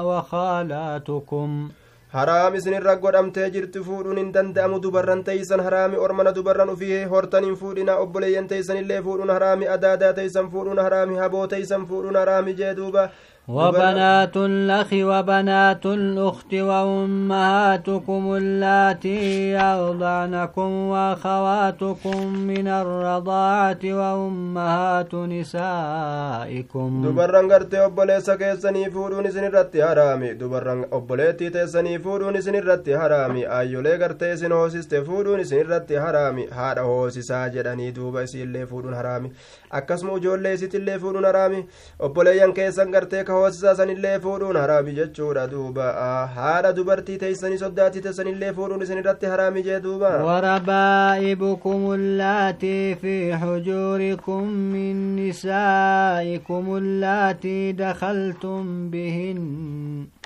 وخالاتكم. Haraam isinirra godhamtee jirti fuudhuun hin danda'amu dubarran teeysan haraami ormana dubarran ufii hortan hin fuudhina obboleeyyan teeysanillee fuudhuun haraami adaadaa teeysan fuudhuun haraami haboo teeysan fuudhuun haraami jee duuba وبنات الأخ وبنات الأخت وأمهاتكم اللاتي يرضعنكم وأخواتكم من الرضاعة وأمهات نسائكم. دبران غرتي أبوليسا كيساني فورون سن الرتي حرامي دبران أبوليتي تيساني فورون سن الرتي حرامي أيولي غرتي سن هوسيست فورون سن الرتي حرامي هذا هوسيسا جداني دوبا سيلي فورون حرامي akkasuma ijoollee isitillee fuudhuun haraami obboleeyyan keessan gartee ka hoosisaa sanillee fuudhuun haraami jechuudha duuba haadha dubartii teeysanii soddaatii teessanillee fuudhuun isin irratti haraami jee duuba وربائبكم اللاتي في حجوركم من نسائكم اللاتي دخلتم بهن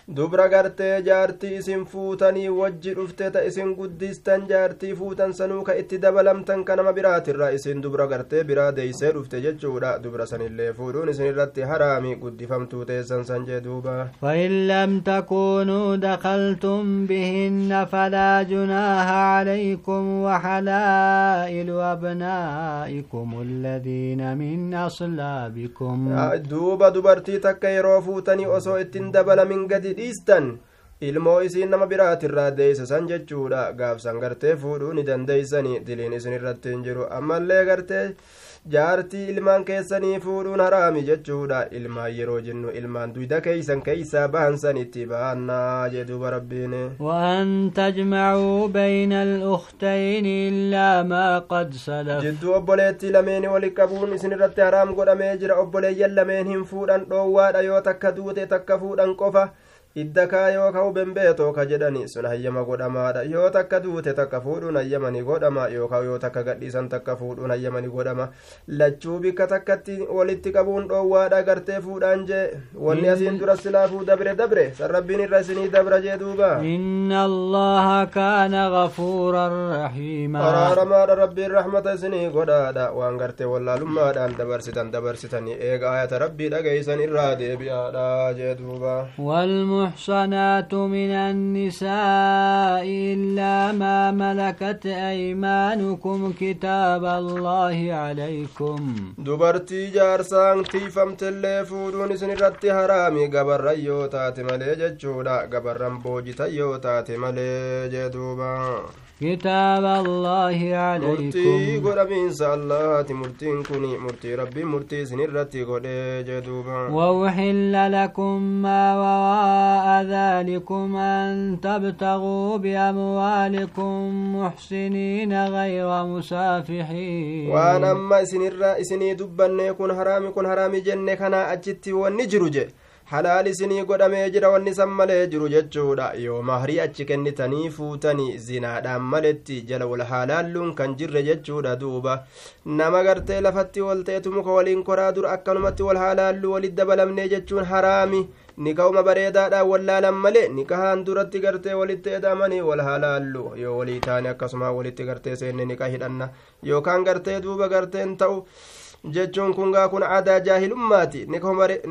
dubra gartee jaartii isin fuutanii wajji dhufte ta isin guddistan jaartii fuutan sanuu ka itti dabalamtan ka nama biraatirra isin dubra gartee biraa deeysee dhufte jechuudha dubra sanillee fuudhuun isin irratti haraami guddifamtuu teessan san jee duuba فإن لم تكونوا دخلتم بهن فلا جناح عليكم وحلائل أبنائكم الذين من أصلابكم duuba dubartii takka yeroo fuutanii osoo ittin dabalamin gadi dhiistan ilmoo isiin nama biraatirraa deeysasan jechuudha gaafsan gartee fuudhuu ni dandeeysani diliin isin irratti hin jiru ammallee gartee jaartii ilmaan keessanii fuudhuun haraami jechuudha ilmaan yeroo jennu ilmaan duyda keeysan keeysaa bahansan itti bahannaa jee duuba rabbiin وأن تجمعوا بين الأختين إلا ما قد سلف jidduu obboleettii lameen wali qabuun isin irratti haraam godhamee jira obboleeyyan lameen hin fuudhan dhoowwaadha yoo takka duute takka fuudhan qofa idda kaa yoo ka'u bembeetoo ka jedhani sun hayyama godhamaadha yoo takka duute takka fuudhuun hayyamani godhama yookaan yoo takka gadhiisan takka fuudhuun hayyamani godhama lachuu bikka takkatti walitti qabuun dhoowwaadha gartee fuudhaan jee wanni asiin dura silaafuu dabre dabre san rabbiin irra isinii dabra jee duuba إن الله كان غفورا رحيما araaramaadha rabbiin rahmata isinii godhaadha waan gartee wallaalummaadhaan dabarsitan dabarsitanii eega ayata rabbii dhageeysan irraa deebi'aadha jee duuba المحصنات من النساء إلا ما ملكت أيمانكم كتاب الله عليكم. دبرتي جار سان تيفم تلفودون سن رتي حرامي غبر ريو مليجة جودا غبر رمبوجي تيو مليجة دوبا. كتاب الله عليكم. مرتي مرتين كوني مرتي ربي مرتي سنرتي قد جدوبا. ووحل لكم ما وراء ذلكم أن تبتغوا بأموالكم محسنين غير مسافحين. وأنا ما سنرى سنرى دبا نيكون حرامي كون حرامي جنة كنا أجتي ونجرجي halaal isinii godhamee jira wanni san malee jiru jechuudha yoo mahrii achi kennitanii fuutanii zinaadhaan maletti jala wal haalaalluun kan jirre jechuudha duuba nama gartee lafatti wal ta'etu muka waliin koraa dur akkanumatti wal haalaallu walit dabalamnee jechuun haraami nikahuma bareedaadhaan wallaalan malee nikahaan duratti gartee walitti edamanii wal halaallu yoo walii taane akkasuma walitti gartee seenne nika hidhanna yookaan gartee duuba garteen ta'u jechuun kun gaa kun aadaa jaahilummaati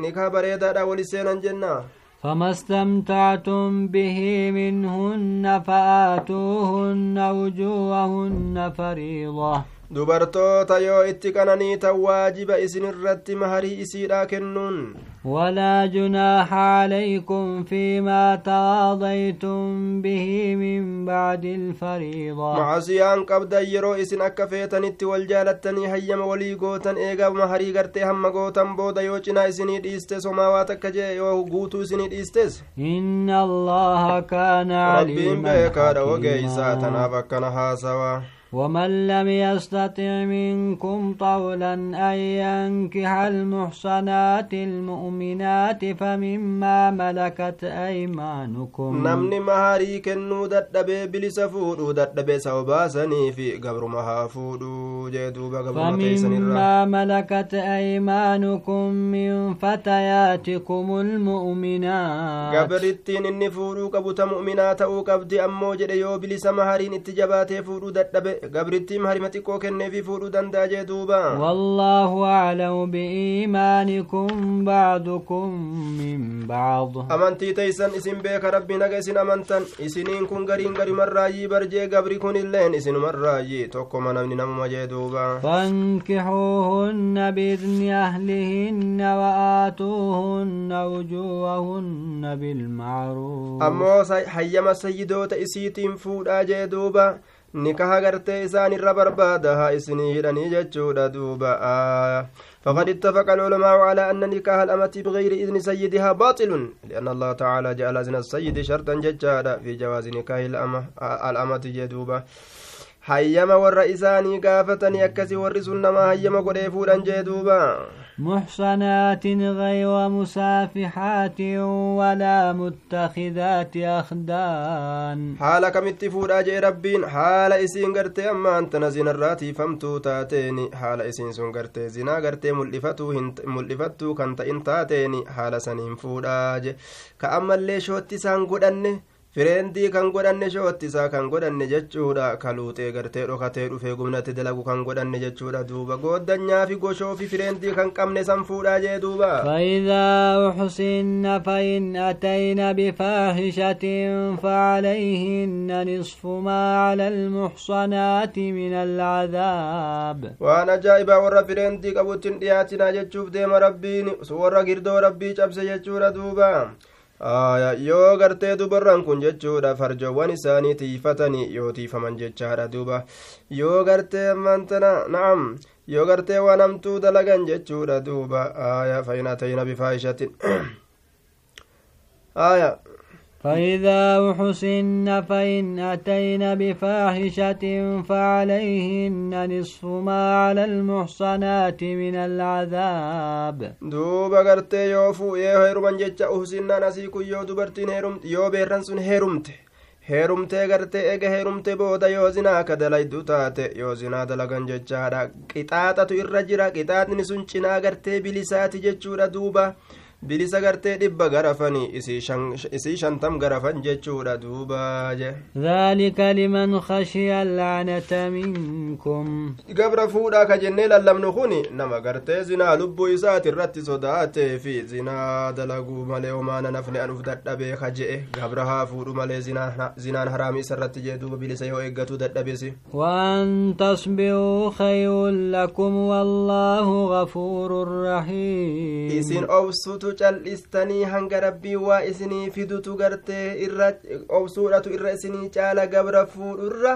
nikaa bareedaadhaan wali seenan jennaa فما استمتعتم به منهن فآتوهن وجوههن فريضة dubartoota yoo itti qananiitan waajiba isin irratti maharii isiidha kennuun. ولا جناح عليكم فيما تراضيتم به من بعد الفريضة معصيان قبدا يرو إسن أكا فيتنت والجالتني هيم ولي قوتن إيغا مهري غرتي هم قوتن بودا يوچنا إسني ديستس وماواتك جي يو قوتو إسني ديستس إن الله كان عليما ربين بيكا دوغيسا تنافكنا سوا ومن لم يستطع منكم طولا أن ينكح المحصنات المؤمنات فمما ملكت أيمانكم. نمني مهاري كنو ددبي بلس فودو ددبي سوباسني في قبر مها فودو. جدوبا قبر فمما ملكت أيمانكم من فتياتكم المؤمنات. قبرتين إني فودو قبوت مؤمنات أو قبدي أمو جدي يو بلس مهارين اتجاباتي فودو ددبي gabrittiin harima xiqqoo kenneefi fuudhuu danda'a jee duuba wallaahu aclamu biiimaanikum bacdukum min bacd amantii teeysan isin beeka rabbiin haga isin amantan isiniin kun gariin garimarraayyii barjee gabri kun illeen isinumarraayyii tokkoma namni namuma jee duuba fankixuuhunna biidni ahlihinna wa'aatuuhunna wujuuhahunna bilmacruuf ammoo hayyama sayyidoota isiitiin fuudhaa jee duuba nikaha gartee isaan irra barbaada haa isinii hidhanii jechuudha duuba فقد اتفق العلماء على أن نكاح الأمة بغير إذن سيدها باطل لأن الله تعالى جعل إذن السيد شرطا ججادا في جواز نكاح الأمة الأمة جدوبا gaafatanii akkasi warri sun nama hayyama godhee fuudhan jee duuba محصنات غير مسافحات ولا متخذات أخدان. حال كمت فودا جي ربين؟ حال إسين غرتي أما أنت نزين الراتي فمتو تاتيني. حال إسين سن غرتي زنا غرتي ملفتو ملفتو كنت إن تاتيني. حال سنين فودا جي كأما اللي شوتي سان قدني fireendii kan godhanne shoottisaa kan godhanne jechuudha kaluuxee gartee dhokatee dhufee gumnatti dalagu kan godhanne jechuudha duuba gooddanyaa fi goshoo fi fireendii kan qabne san fuudhaa jee duuba فإذا أحسن فإن أتين بفاحشة فعليهن نصف ما على المحصنات من العذاب وأنا جايبا ورا fireendii qabutti dhiyaatinaa jechuuf deema rabbiin warra girdoo rabbii cabse jechuudha duuba yoo gartee dubarran kun jechuudha farjoowwan isaanii tiifatanii yoo tiifaman jechaadha duuba yoo gartee ammaantana na'am yoo gartee waan hamtuu dalagan jechuudha duuba aya fainatayna bifaahishatin aya فإذا أحسن فإن أتين بفاحشة فعليهن نصف ما على المحصنات من العذاب دوبا غرتي يوفو يو هيرمان جيتشا أحسن نسيكو يو دبرتين هيرمت يو بيرنسون هيرمت gartee ega heerumte booda yoo zinaa ka dalaydu taate yoo zinaa dalagan jechaadha qixaaxatu irra jira qixaaxni sun cinaa gartee bilisaati jechuudha duuba bilisa gartee dhibba garafanii isii shantam garafan jechuudha duuba je dhalika liman khashiya allanata minkum gabra fuudha ka jennee lallabnu kun nama gartee zinaa lubbuu isaati irratti sodaatee fi zinaa dalaguu malee homaana nafni anuf dadhabee ka je'e gabra haa fuudhu malee zinaan haraami isa irratti jee duuba bilisa yoo eeggatuu dadhabesi waan tasbiruu khayrun lakum wallaahu gafuurun rahiim isin obsutu cal'istanii hanga rabbii waa isinii fidutu gartee irra obsuudhatu irra isinii caala gabra fuudhurra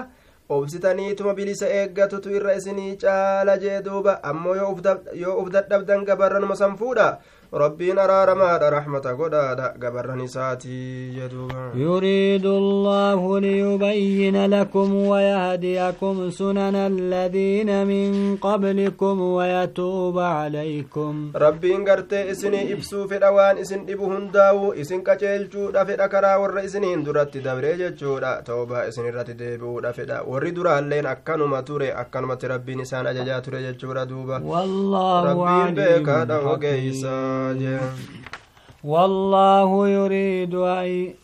obsitaniituma bilisa eeggatutu irra isinii caala jee duuba ammoo yoo uf dadhabdan gabarranuma san fuudha rabbiin araaramaadha raxmata godhaadha gabarran isaatii jeduuba yuriidu allaahu liyubayyina lakum wayahdiyakum sunana aladiina min qablikum wayatuuba calaykum rabbiin gartee isinii ibsuu fedha waan isin dhibu hundaawu isin qaceelchuudha fedha karaa warra isiniin duratti dabree jechuudha toobaa isin irratti deebi'uudha fedha warri duraalleen akkanuma ture akkanumatti rabbiin isaan ajajaa ture jechuudha duuba rabbiin beekaadha ogeeysaa والله يريد أن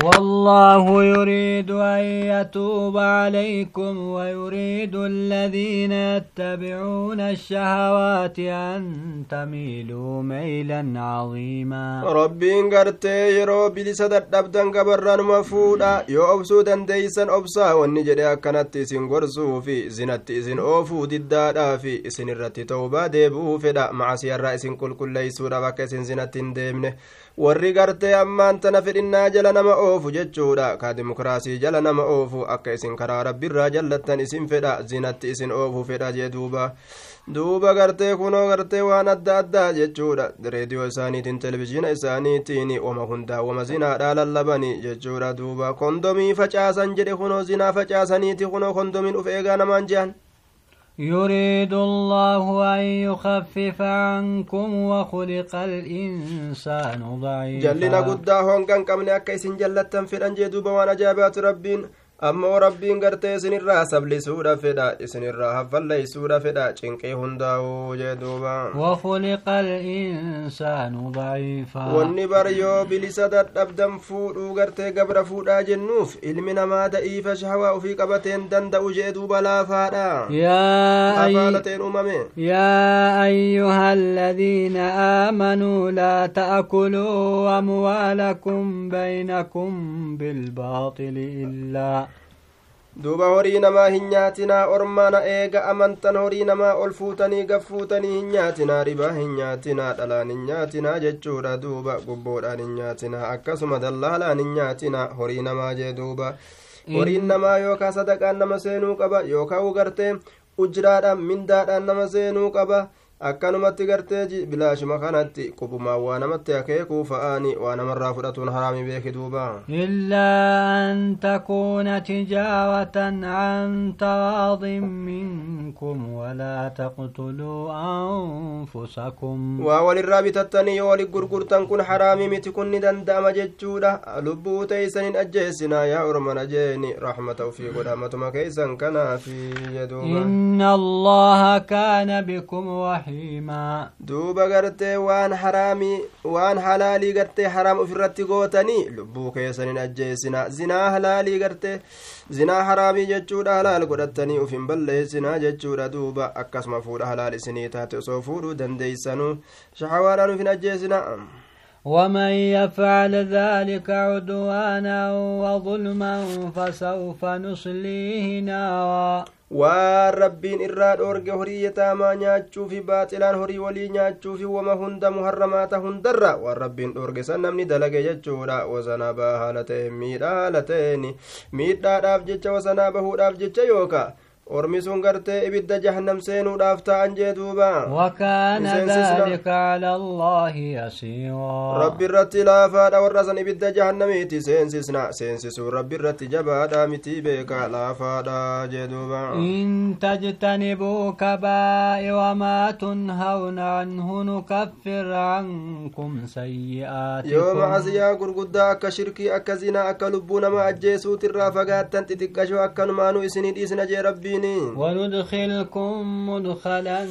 والله يريد أن يتوب عليكم ويريد الذين يتبعون الشهوات أن تميلوا ميلا عظيما. ربين قرتي يرو بلسة دبدن قبران مفودا. يو أبسو دنديسن أبسا. ونجد أكنت إسن في. زنت إسن أوفو ددادا في. إسن الرت توبا ديبو فدا. مع سيارة إسن كل كل ليسو ربك إسن زنت ديمنه. Warri gartee ammaan tana fedhinnaa jala nama oofu jechuudha ka dimokiraasii jala nama oofu akka isin karaa rabbiirraa jallattan isin fedha zinatti isin oofu fedha jee duuba duuba gartee kunoo gartee waan adda addaa jechuudha reediyoo isaaniitiin televizhiina isaaniitiin wama hundaa wama zinaadhaa lallabani jechuudha duuba kondomii facaasan jedhe kunoo zinaa facaasaniiti kunoo kondomiin uf eegaa namaan jehan يريد الله أن يخفف عنكم وخلق الإنسان ضعيفا. جلنا قدا هون كان كمن أكيس جلتا في الأنجي وأنا جابات ربين. Ammoo rabbiin gartee isinirraa sablisuudha fedha isinirraa haffalleeysuudha fedha cinqii hundaa'uu jee duuba wakuliqa alinsaanu daciifa wanni bar yoo bilisa dadhabdan fuudhuu gartee gabra fuudhaa jennuuf ilmi namaa da'iifa shahawaa ufii qabateen danda'u jee duuba laafaadha yaa ayyuha aladiina aamanuu laa ta'kuluu amwaalakum baynakum bilbaaxili illaa duuba horii namaa hin nyaatinaa ormaana eega amantan horii namaa ol fuutanii gaf fuutanii hin nyaatinaa ribaa hin nyaatinaa dhalaan hin nyaatinaa jechuudha duuba gubboodhaan hin nyaatinaa akkasuma dallaalaan hin nyaatinaa horii namaa jee duuba horiin namaa yookaa sadaqaan nama seenuu qaba yookaa ugartee ujraadhaan mindaadhaan nama seenuu qaba akkanumatti gartee bilaashuma kanatti qubumaan waa namatti akeekuu fa'aani waa namarraa fudhatuun haraami beeki duuba illaa an takuuna tijaaratan an taraadin minkum walaa taqtuluu anfusakum waa walirraa bitattanii yoo walit gurgurtan kun haraami miti kun ni danda'ama jechuudha lubbuu teeysanin ajjeessinaa yaa ormana jeeni raxmata ufii godhamatuma keeysan kanaafi jeduuba inna allaha kaana bikum waxiima haraamii waan halaalii gartee haraam ofirratti gootanii lubbuu keessanin ajjeesina zinaa halaalii gartee zinaa haraamii jechuudha halaal godhattanii uf hin balleessinaa jechuudha duuba akkasuma fuudha halaal isinii taate osoo fuudhuu dandeeysanuu shahawaadhaan uf hin ajjeesina ومن يفعل ذلك عدوانا وظلما فسوف نصليه نارا waan rabbiin irraa dhoorge horii yataamaa nyaachuu fi baaxilaan horii walii nyaachuu fi wama hunda muharramaata hundarra waan rabbiin dhoorge san namni dalage jechuudha wasanaa baa haala ta'e miidhaa haala ta'een miidhaadhaaf jecha wasanaa bahuudhaaf jecha yookaa ormi sun gartee ibidda jahannam seenuudhaaf ta'an jee duuba wakaana dhalika cala allaahi yasiiraa rabbi irratti laafaadha warra san ibidda jahannamiiti seensisna seensisuun rabbi irratti jabaadha mitii beeka laafaadha jee duuba in tajtanibuu kabaa'iwa maa tunhawna canhu nukaffir cankum sayyi'aatikum yoo macasiyaa gurguddaa akka shirkii akka zinaa akka lubbuu nama ajjeesuutirraa fagaattan xixiqqashoo akkanumaanu isinii dhiisna jee rabbiin وندخلكم مدخلا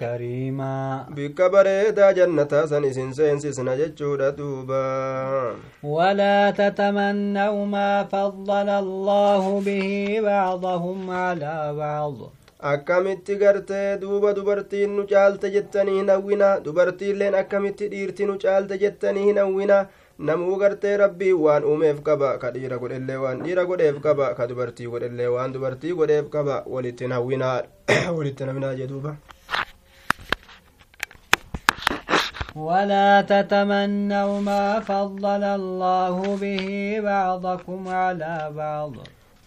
كريما بك بريدا جنة سن سنسسن جتشودا دوبا ولا تتمنوا ما فضل الله به بعضهم على بعض akkamitti gartee duuba dubartiin nu caalte jettanii hin hawwina dubartiilleen akkamitti dhiirti nu caalte jettanii hin hawwina namuu gartee rabbii waan uumeef qaba ka dhiira godhellee waan dhiira godheef qaba ka dubartii godhellee waan dubartii godheef qaba walitti hawwinaa walitti hawwinaa jedhuuba ولا تتمنوا ما فضل الله به بعضكم على بعض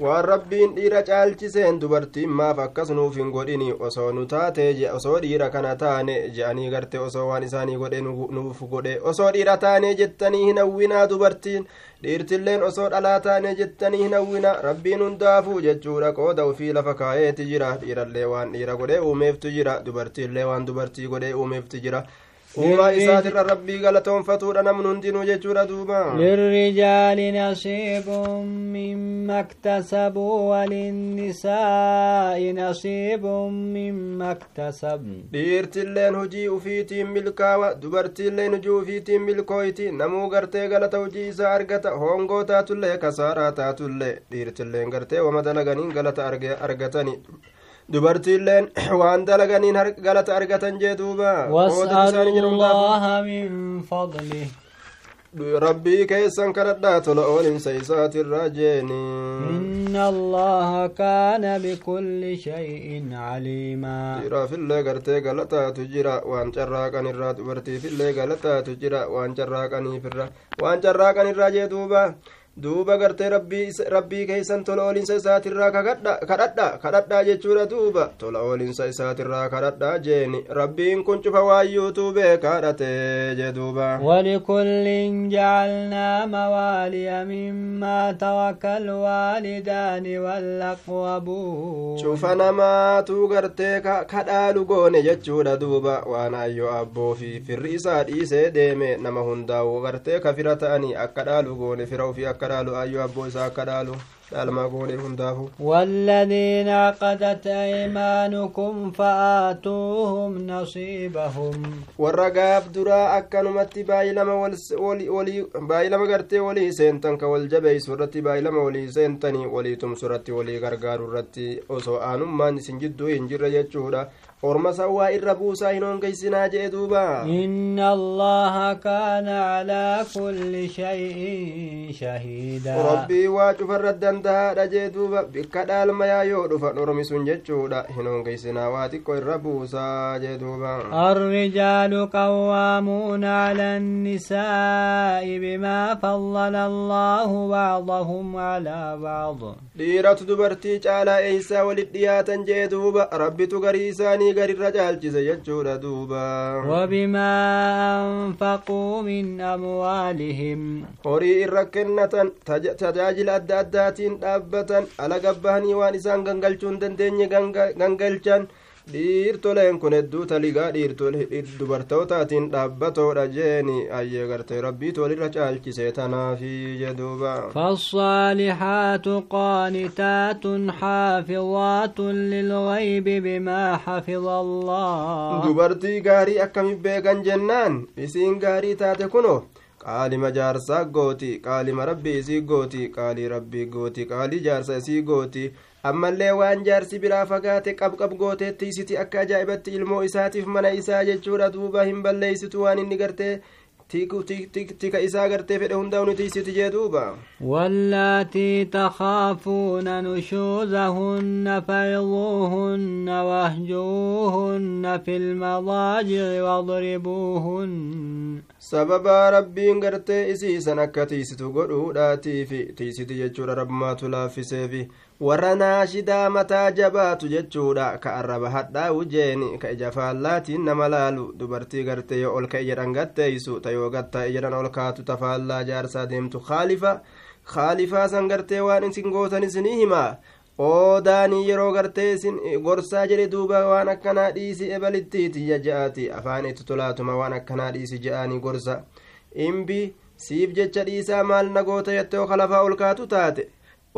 waan rabbiin dhiira caalchiseen dubartiin maaf akkas nuuf hin godhini osoo nu taate osoo dhiira kana taane je'anii garte osoo waan isaanii godhe nuuf godhe osoo dhiira taane jettanii hin hawwinaa dubartiin dhiirtilleen osoo dhalaa taane jettanii hin hawwina rabbiin hundaafuu jechuudha qooda ufii lafa kaayeeti jira dhiirallee waan dhiira godhe uumeeftu jira dubartiillee waan dubartii godhe uumeeftu jira uumaa isaatirra rabbii galatoonfatuudha namni hundinuu jechuudha duuba lirrijaali nasiibun mimma iktasabuu walinnisaa'i nasiibun mimma iktasabn dhiirtilleen hujii ufiitiin milkaawa dubartiilleen hujii ufiitiin milkooyti namuu gartee galata hujii isaa argata hoongoo taatullee kasaaraa taatullee dhiirtilleen gartee wama dalaganiin galata argatani dubartiilleen waan dalaganiin galata argatan jee duuba was'alullaha min fadlih rabbii keessan kadhadhaa tola oolinsa isaatirraa jeeni inna allaha kaana bikulli shay'in caliimaa dhiiraafillee gartee galataatu jira waan carraaqan irraa dubartiifillee galataatu jira waan carraaqaniifirra waan carraaqan irraa jee duuba duuba gartee rabbii keeysan tola oolinsa isaatirraa kadhadha kadhadhaa jechuudha duuba tola oolinsa isaatirraa kadhadhaa jeeni rabbiin kun cufa waayyuutuu beekaadhate jee duuba walikullin jacalnaa mawaaliya mimmaa tawaka alwaalidaani wallaqwabuun cufa namaatuu gartee kadhaalu goone jechuudha duuba waan ayyo abboo fi firri isaa dhiisee deeme nama hundaa'u gartee kafira ta'anii akka dhaalu goone fira ufii akka akka dhaalu ayyoo abboo isaa akka dhaalu والذين عقدت أيمانكم فآتوهم نصيبهم. والرقاب درا أكن متي بايلما ولي ولي بايلما غرتي ولي سنتن كوالجبي سرتي بايلما ولي سنتني ولي تم سرتي ولي غرغار رتي أوسو أنم ما نسنجدو ينجر يجودا أورما سوا إربو ساينون كي دوبا إن الله كان على كل شيء شهيدا. ربي واجف dandahaadha jee duuba bikka dhaalmayaa yoo dhufan ormi sun jechuudha hin hongeysinaa waa xiqqo irra buusaa jee duuba الرجال قوامون على النساء بما فضل الله بعضهم على بعض dhiiratu dubartii caalaa eeysaa walit dhiyaatan jee duuba rabbitu garii isaanii garirra caalchise jechuudha duuba وبما أنفقوا من أموالهم horii irra kennatan tajaajila adda ittiin dhaabbatan alaga bahanii waan isaan gangalchuun dandeenye gangalchan. Dhiirtoleen kun hedduu taligaa dubartootaatiin dhaabbatoodha jeeni ayyee gartee rabbiitu walirra caalchisee tanaafi jeduuba. Faaalixaatu qaanitaatun xaafidaatun lilgaybi bimaa xafida allah dubartii gaarii akkami beekan jennaan? Isiin gaarii taate kuno qaalima jaarsaa gooti qaalima rabbii isii gooti qaalii rabbii gooti qaalii jaarsa isii gooti ammallee waan jaarsi biraa fagaate qabqab gooteetti isiti akka ajaa'ibatti ilmoo isaatiif mana isaa jechuudha duuba hin balleeysitu waan inni gartee tika isaa gartee fedhe hundaa'u ni tiisiti jee duuba واللاتي تخافون نشوزهن فعظوهن واهجوهن في المضاجع واضربوهن sababa rabbiin gartee isiisan akka tiisitu godhuudhaatiifi tiisiti jechuudha rabmaatu laaffiseefi warra naashidaa mataa jabaatu jechuudha ka arraba hadhaa'u jeeni ka ija faallaatiin nama laalu dubartii gartee yoo ol ka ija dhangatteeysu ta yoo gattaa ijedhan ol kaatu ta faallaa jaarsaa deemtu kaalifa kaalifaa san gartee waan isin gootan isinii himaa oodaanii yeroo gartee isin gorsaa jedhe duuba waan akkanaa dhiisi ebalittiiti ja'aati afaan itti tolaatuma waan akkanaa dhiisi je'aanii gorsa imbi siif jecha dhiisaa maal na goota jettee kalafaa ol kaatu taate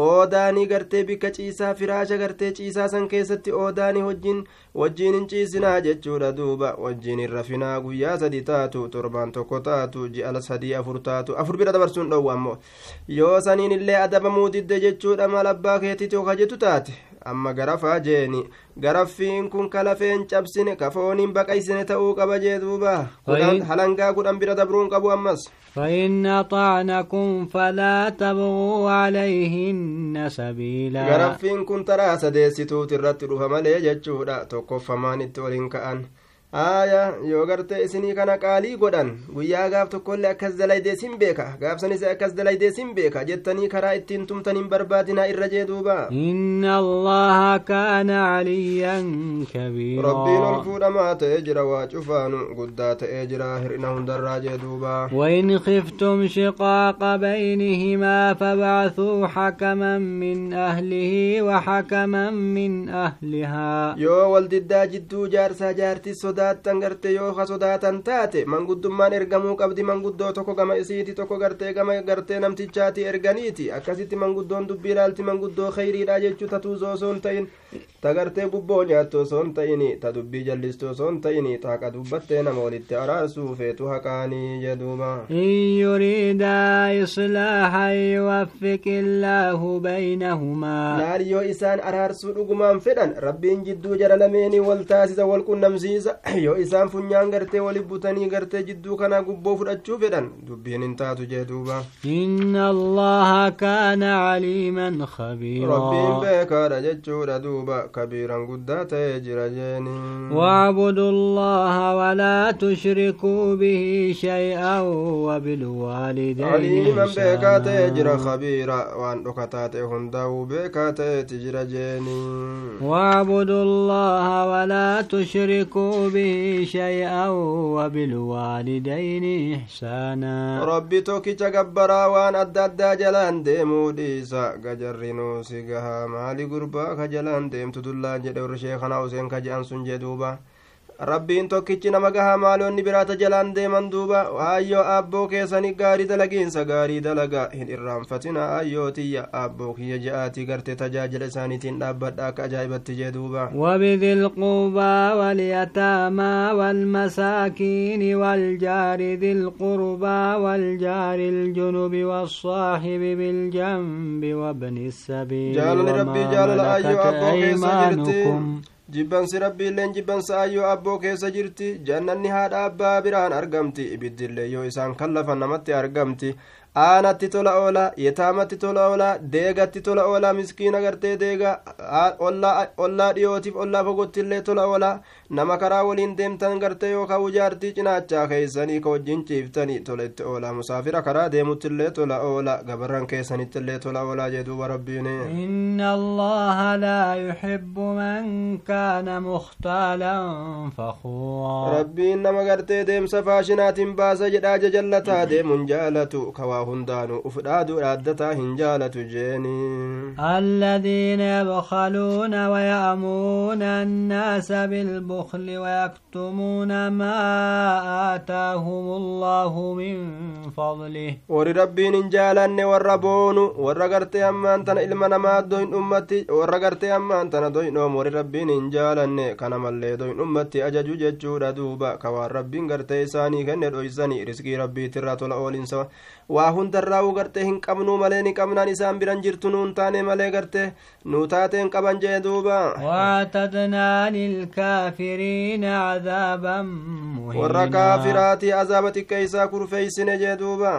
oodaanii gartee bikka ciisaa firaasha gartee ciisaa san keessatti oodaanii wajjin wajjiin hin ciisinaa jechuudha duuba wajjiin hin rafinaa guyyaa sadi taatu torbaan tokko taatu ji'a sadii afur taatu afur bira dabarsuun dhowwa ammoo yoo saniin illee adabamuu didde jechuudha maal abbaa keetiiti oka jettu taate amma garafaa jeeni garaffiin kun kalafeen cabsine kafooniin baqaysine ta'uu qaba jee duuba halangaa kudhan bira dabruun qabu ammas فإن أطعنكم فلا تبغوا عليهن سبيلا garaffiin kun taraa sadeessituuti irratti dhufa malee jechuudha tokkoffamaan itti waliin aaya yoo gartee isinii kana qaalii godhan guyyaa gaaf tokkollee akkas dalaydee sin beeka gaafsanis akkas dalaydee sin beeka jettanii karaa ittiin tumtan hin barbaadinaa irra jee duuba إن الله كان عليا كبيرا rabbiin ol fuudhamaa ta'ee jira waa cufaanu guddaa ta'ee jira hir'ina hundarraa jee duuba وإن خفتم شقاق بينهما فابعثوا حكما من أهله وحكما من أهلها yoo wal diddaa jidduu jaarsaa jaartii sodaattan gartee yoo ka sodaatan taate manguddummaan ergamuu qabdi manguddoo tokko gama isiiti tokko gartee gama gartee namtichaati erganiiti akkasitti manguddoon dubbii ilaalti manguddoo kheyriidha jechuu tatuuzoo osoo hin ta'in ta gartee gubboo nyaattu osoo hin ta'ini ta dubbii jallistu osoo hin ta'ini ta haqa dubbattee nama walitti araarsuu feetu haqaanii jedhuuba إن يريدا إصلاحا يوفق الله بينهما laal yoo isaan araarsuu dhugumaan fedhan rabbiin jidduu jara lameenii wal taasisa wal qunnamsiisa yoo isaan funyaan gartee wali butanii gartee jidduu kanaa gubboo fudhachuu fedhan dubbiin hin taatu jee duuba إن الله كان عليما rabbiin beekaadha jechuudha duuba كبيرا قدات يجر واعبدوا الله ولا تشركوا به شيئا وبالوالدين عليما بيكات يجر خبيرا وان اكتات هندو بيكات يجر واعبدوا الله ولا تشركوا به شيئا وبالوالدين إحسانا. ربي توكي تقبرا وان أدد جلان ديمو ديسا. قجر نوسي قها مالي قربا جلان ديمت ka jalaan deemtu dullaan jedhe warri rabbiin tokkichi nama gahaa maaloonni biraata jalaan deeman duuba ayyoo aabboo keessanii gaarii dalagiinsa gaarii dalaga hin irraanfatina ayyoo tiyya aabboo kiyya je'aatii gartee tajaajila isaaniitiin dhaabbadha akka ajaa'ibatti jee duuba وبذي القربى واليتامى والمساكين والجار ذي القربى والجار الجنب والصاحب بالجنب وابن السبيل jaalali rabbii jaalala ayyoo وما abboo jibbansi rabbiilleen jibbansa ayyoo abboo keessa jirti jannanni haadha abbaa biraan argamti ibiddillee yoo isaan kallafan namatti argamti aanatti tola oola yetaamatti tola oola deegatti tola oola miskiina gartee deega ollaa dhiyootiif ollaa fogottillee tola oola nama karaa waliin deemtan gartee yookaan ujaartii cinaachaa keessanii ka wajjin ciiftanii tola itti oola musaafira karaa deemuttillee tola oola gabarran keessanittillee tola oolaa jedhuuba rabbiin إن الله لا يحب من كان مختالا فخورا rabbiin nama gartee deemsa faashinaatiin baasa jedhaa jajallataa deemuun jaalatu kawaa uf dhaaduu dhaaddataa hin jaalatu jeeni الذين يبخلون ويأمرون الناس بالبخل ويكتمون ما آتاهم الله من فضله warri rabbiin hin jaalanne warra boonu warra gartee ammaan tana ilma namaa doyin ummatti warra gartee ammaan tana doynoom warri rabbiin hin jaalanne kana mallee doyin ummatti ajaju jechuudha duuba ka waan rabbiin gartee isaanii kenne dhoysanii riskii rabbiitirraa tola oolinsa waa hundarraa'uu gartee hin qabnuu malee ni qabnaan isaan biran jirtu nuun taane malee gartee nuu taateen qaban jee duuba واعتدنا للكافرين عذابا warra kaafiraatii azaaba xiqqeeysaa kurfeeysine jee duuba